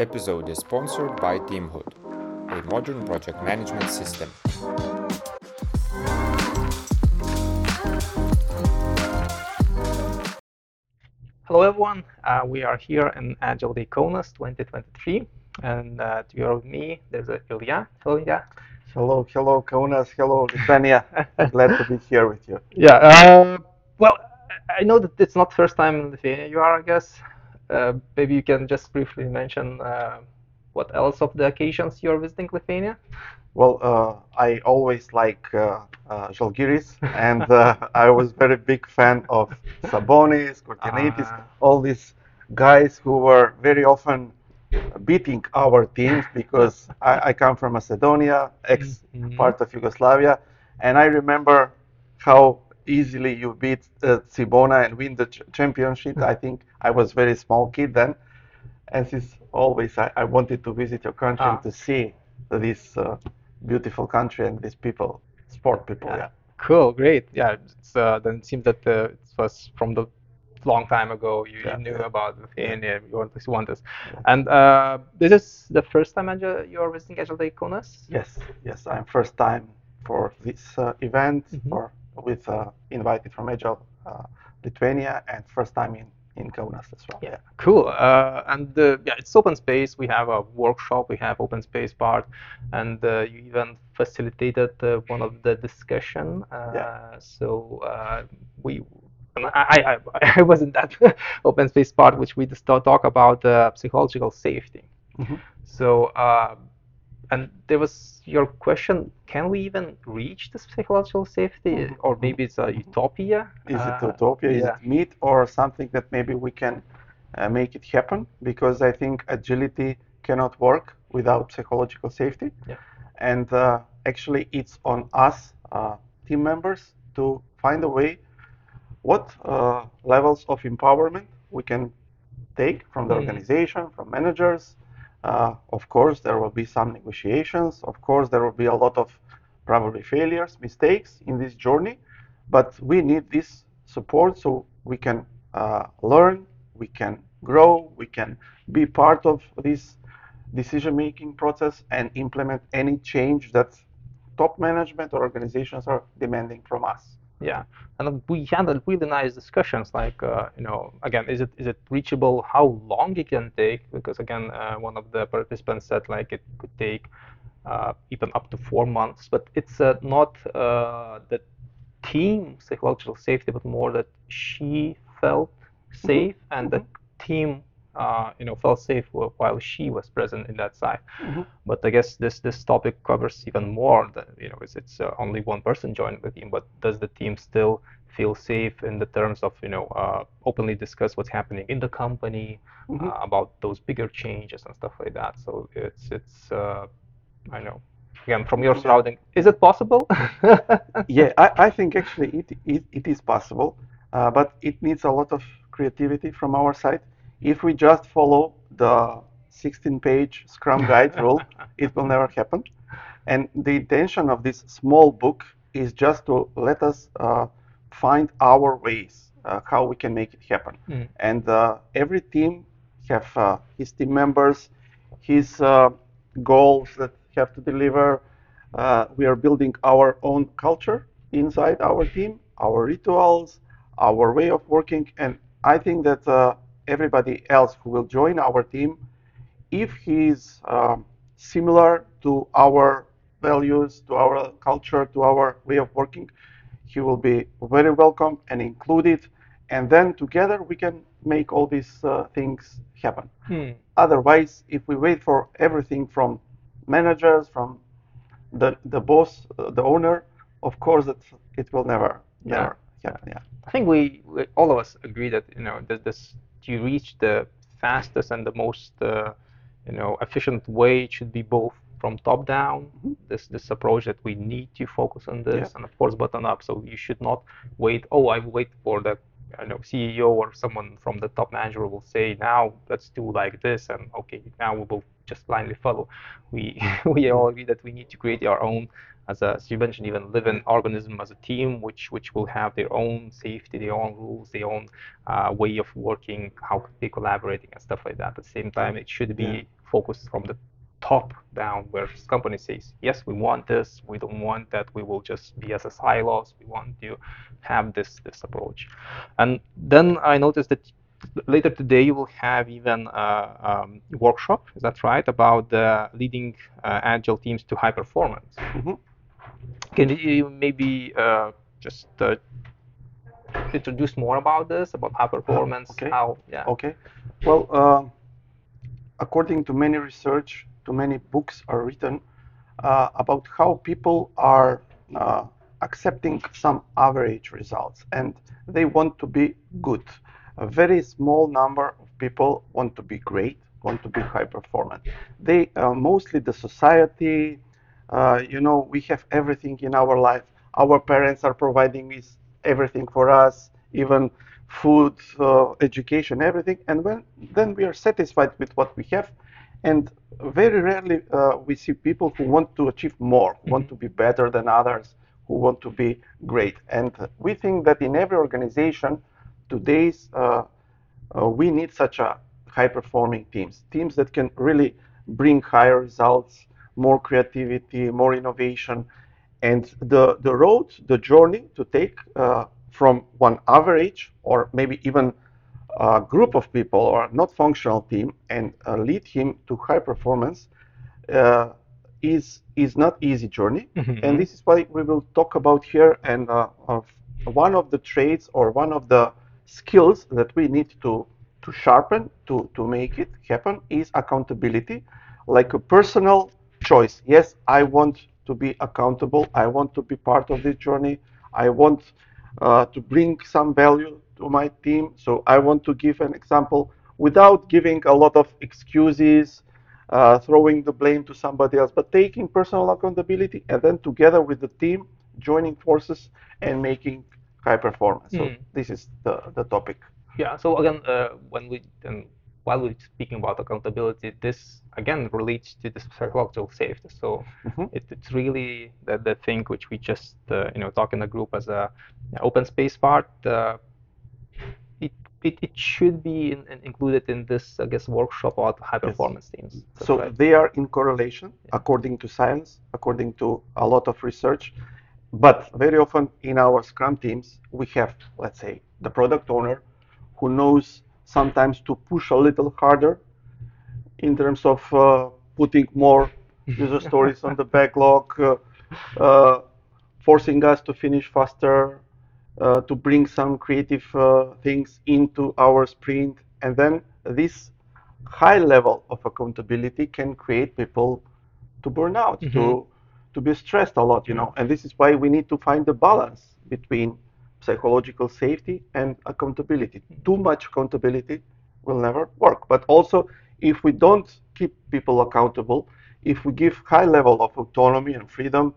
episode is sponsored by Teamhood, a modern project management system. Hello everyone, uh, we are here in Agile Day Kaunas 2023 and uh, together with me there's uh, Ilija. Hello Ilija. Hello, hello, Kaunas. Hello, Lithuania. Glad to be here with you. Yeah, uh, well, I know that it's not first time in Lithuania you are, I guess. Uh, maybe you can just briefly mention uh, what else of the occasions you're visiting Lithuania? Well, uh, I always like uh, uh, Žalgiris, and uh, I was very big fan of Sabonis, Kurtinaitis, Ah. all these guys who were very often beating our teams because I, I come from Macedonia, ex Mhm. part of Yugoslavia, and I remember how easily you beat uh, Cibona and win the ch- championship. I think I was very small kid then, and since always I, I wanted to visit your country Ah. and to see this uh, beautiful country and these people, sport people. Yeah. Cool, great. Yeah, it's, uh, then it seems that uh, it was from the long time ago you, Yeah, you knew yeah. about Lithuania, you want to want this. Yeah. And uh, this is the first time Agile, you're visiting Agile Day? Yes, yes. I'm first time for this uh, event, Mhm. for with uh, invited from Agile uh, Lithuania, and first time in in Kaunas as well. Yeah, cool. Uh, and uh, yeah, it's open space. We have a workshop. We have open space part, and uh, you even facilitated uh, one of the discussion. Uh, Yeah. So uh, we, I, I, I was in that open space part, which we just talk about uh, psychological safety. Mhm. So, uh, and there was your question: Can we even reach this psychological safety, Mhm. or maybe it's a utopia? Is it Uh, utopia? Is it myth or something that maybe we can uh, make it happen? Because I think agility cannot work without psychological safety. Yeah. And uh, actually, it's on us, uh, team members, to find a way what uh, levels of empowerment we can take from the Mhm. organization, from managers. Uh, of course, there will be some negotiations. Of course, there will be a lot of probably failures, mistakes in this journey. But we need this support so we can uh, learn, we can grow, we can be part of this decision-making process and implement any change that top management or organizations are demanding from us. Yeah, and we had a really nice discussions. Like, uh, you know, again, is it is it reachable? How long it can take? Because again, uh, one of the participants said like it could take uh, even up to four months. But it's uh, not uh, the team psychological safety, but more that she felt safe and the team, uh, you know, felt safe while she was present in that side. Mhm. But I guess this this topic covers even more than you know, it's, it's uh, only one person joining the team, but does the team still feel safe in the terms of you know uh, openly discuss what's happening in the company Mhm. uh, about those bigger changes and stuff like that? So it's it's uh, I know again from your surrounding, is it possible? yeah, I, I think actually it, it, it is possible, uh, but it needs a lot of creativity from our side. If we just follow the 16 page Scrum Guide rule, it will never happen. And the intention of this small book is just to let us uh, find our ways, uh, how we can make it happen. Mm. And uh, every team have uh, his team members, his uh, goals that have to deliver. Uh, we are building our own culture inside our team, our rituals, our way of working, and I think that uh, everybody else who will join our team, if he is um, similar to our values, to our culture, to our way of working, he will be very welcome and included, and then together we can make all these uh, things happen. Hmm. Otherwise, if we wait for everything from managers, from the the boss, uh, the owner, of course, that it will never Yeah. never happen. Yeah. I think we, we all of us agree that you know that this to reach the fastest and the most uh, you know efficient way it should be both from top down Mhm. this this approach that we need to focus on this Yeah. and of course button up so you should not wait oh I wait for the I know CEO or someone from the top manager will say now let's do like this and okay now we will just blindly follow we we all agree that we need to create our own as, a, mentioned, even living organism as a team, which which will have their own safety, their own rules, their own uh, way of working, how they collaborating and stuff like that. At the same time, it should be Yeah. focused from the top down, where company says, yes, we want this, we don't want that, we will just be as a silos, we want to have this this approach. And then I noticed that later today you will have even a um, workshop, is that right, about uh, leading uh, agile teams to high performance. Mhm. Can you maybe uh, just uh, introduce more about this, about high performance, okay. how, yeah. Okay. Well, um according to many research, to many books are written uh, about how people are uh, accepting some average results and they want to be good. A very small number of people want to be great, want to be high performant. They uh, mostly the society, uh, you know, we have everything in our life. Our parents are providing us everything for us, even food, uh, education, everything. And when then we are satisfied with what we have, and very rarely uh, we see people who want to achieve more, who want to be better than others, who want to be great. And we think that in every organization, today's uh, uh, we need such a high-performing teams, teams that can really bring higher results, more creativity, more innovation, and the the road, the journey to take uh, from one average or maybe even a group of people or not functional team and uh, lead him to high performance uh, is is not easy journey Mhm. and this is what we will talk about here and uh, of one of the traits or one of the skills that we need to to sharpen to to make it happen is accountability like a personal choice yes i want to be accountable i want to be part of this journey i want uh, to bring some value to my team. So I want to give an example without giving a lot of excuses, uh, throwing the blame to somebody else, but taking personal accountability and then together with the team, joining forces and making high performance. So Mm. this is the, the topic. Yeah. So again, uh, when we while we're speaking about accountability, this again relates to the psychological safety. So Mhm. it, it's really the, the thing which we just uh, you know talk in the group as a open space part. Uh, it, it it should be in, in- included in this I guess workshop about high performance teams. That's So right. they are in correlation according to science, according to a lot of research. But very often in our Scrum teams, we have, let's say, the product owner who knows sometimes to push a little harder in terms of uh, putting more user stories on the backlog, uh, uh, forcing us to finish faster, uh, to bring some creative uh, things into our sprint. And then this high level of accountability can create people to burn out, to to be stressed a lot, you know. And this is why we need to find the balance between psychological safety and accountability. Too much accountability will never work. But also, if we don't keep people accountable, if we give high level of autonomy and freedom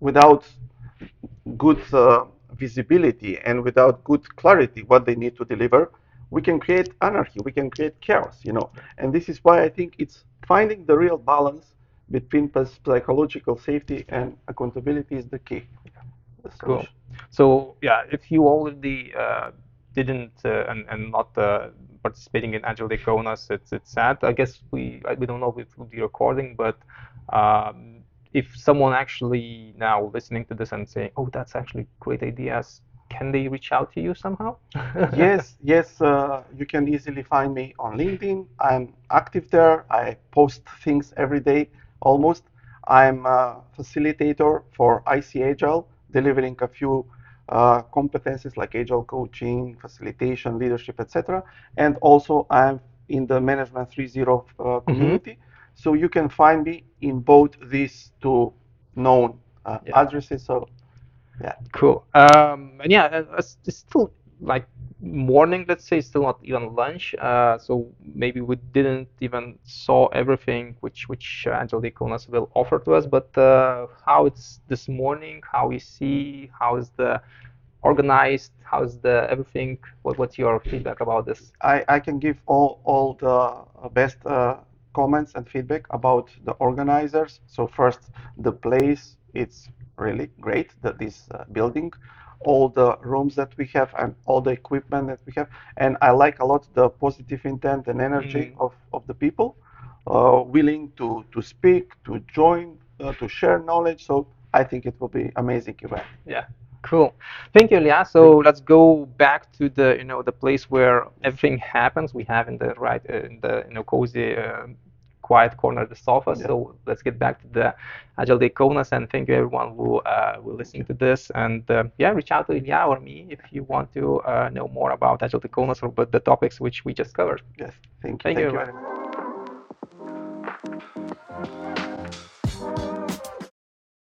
without good uh, visibility and without good clarity what they need to deliver, we can create anarchy, we can create chaos, you know. And this is why I think it's finding the real balance between psychological safety and accountability is the key. Cool. So yeah, if you already uh, didn't uh, and, and not uh, participating in Agile Day Kaunas, it's it's sad. I guess we we don't know if we'll be recording, but um, if someone actually now listening to this and saying, "Oh, that's actually great ideas," can they reach out to you somehow? yes, yes, uh, you can easily find me on LinkedIn. I'm active there. I post things every day almost. I'm a facilitator for ICAgile, delivering a few uh, competencies like Agile coaching, facilitation, leadership, etc. And also, I'm in the Management 3.0 uh, community. So you can find me in both these two known uh, Yeah. addresses. So yeah. Cool. Um, and yeah, uh, it's it's still like morning, let's say, still not even lunch. Uh, so maybe we didn't even saw everything which which Agile Day Kaunas will offer to us. But uh, how it's this morning, how we see, how is the organized, how's the everything? What what's your feedback about this? I, I can give all, all the uh, best uh, comments and feedback about the organizers. So first, the place, it's really great that this uh, building, all the rooms that we have and all the equipment that we have. And I like a lot the positive intent and energy Mm. of, of the people. uh, willing to, to speak, to join, uh, to share knowledge. So I think it will be amazing event. Yeah. Cool. Thank you, Ilija. So let's go back to the you know the place where everything happens. We have in the right uh, in the you know cozy, uh, quiet corner of the sofa. Yeah. So let's get back to the Agile Day and thank you everyone who uh, will listening to this. And uh, yeah, reach out to Ilija or me if you want to uh, know more about Agile Day or about the topics which we just covered. Yes, thank you. Thank you you much.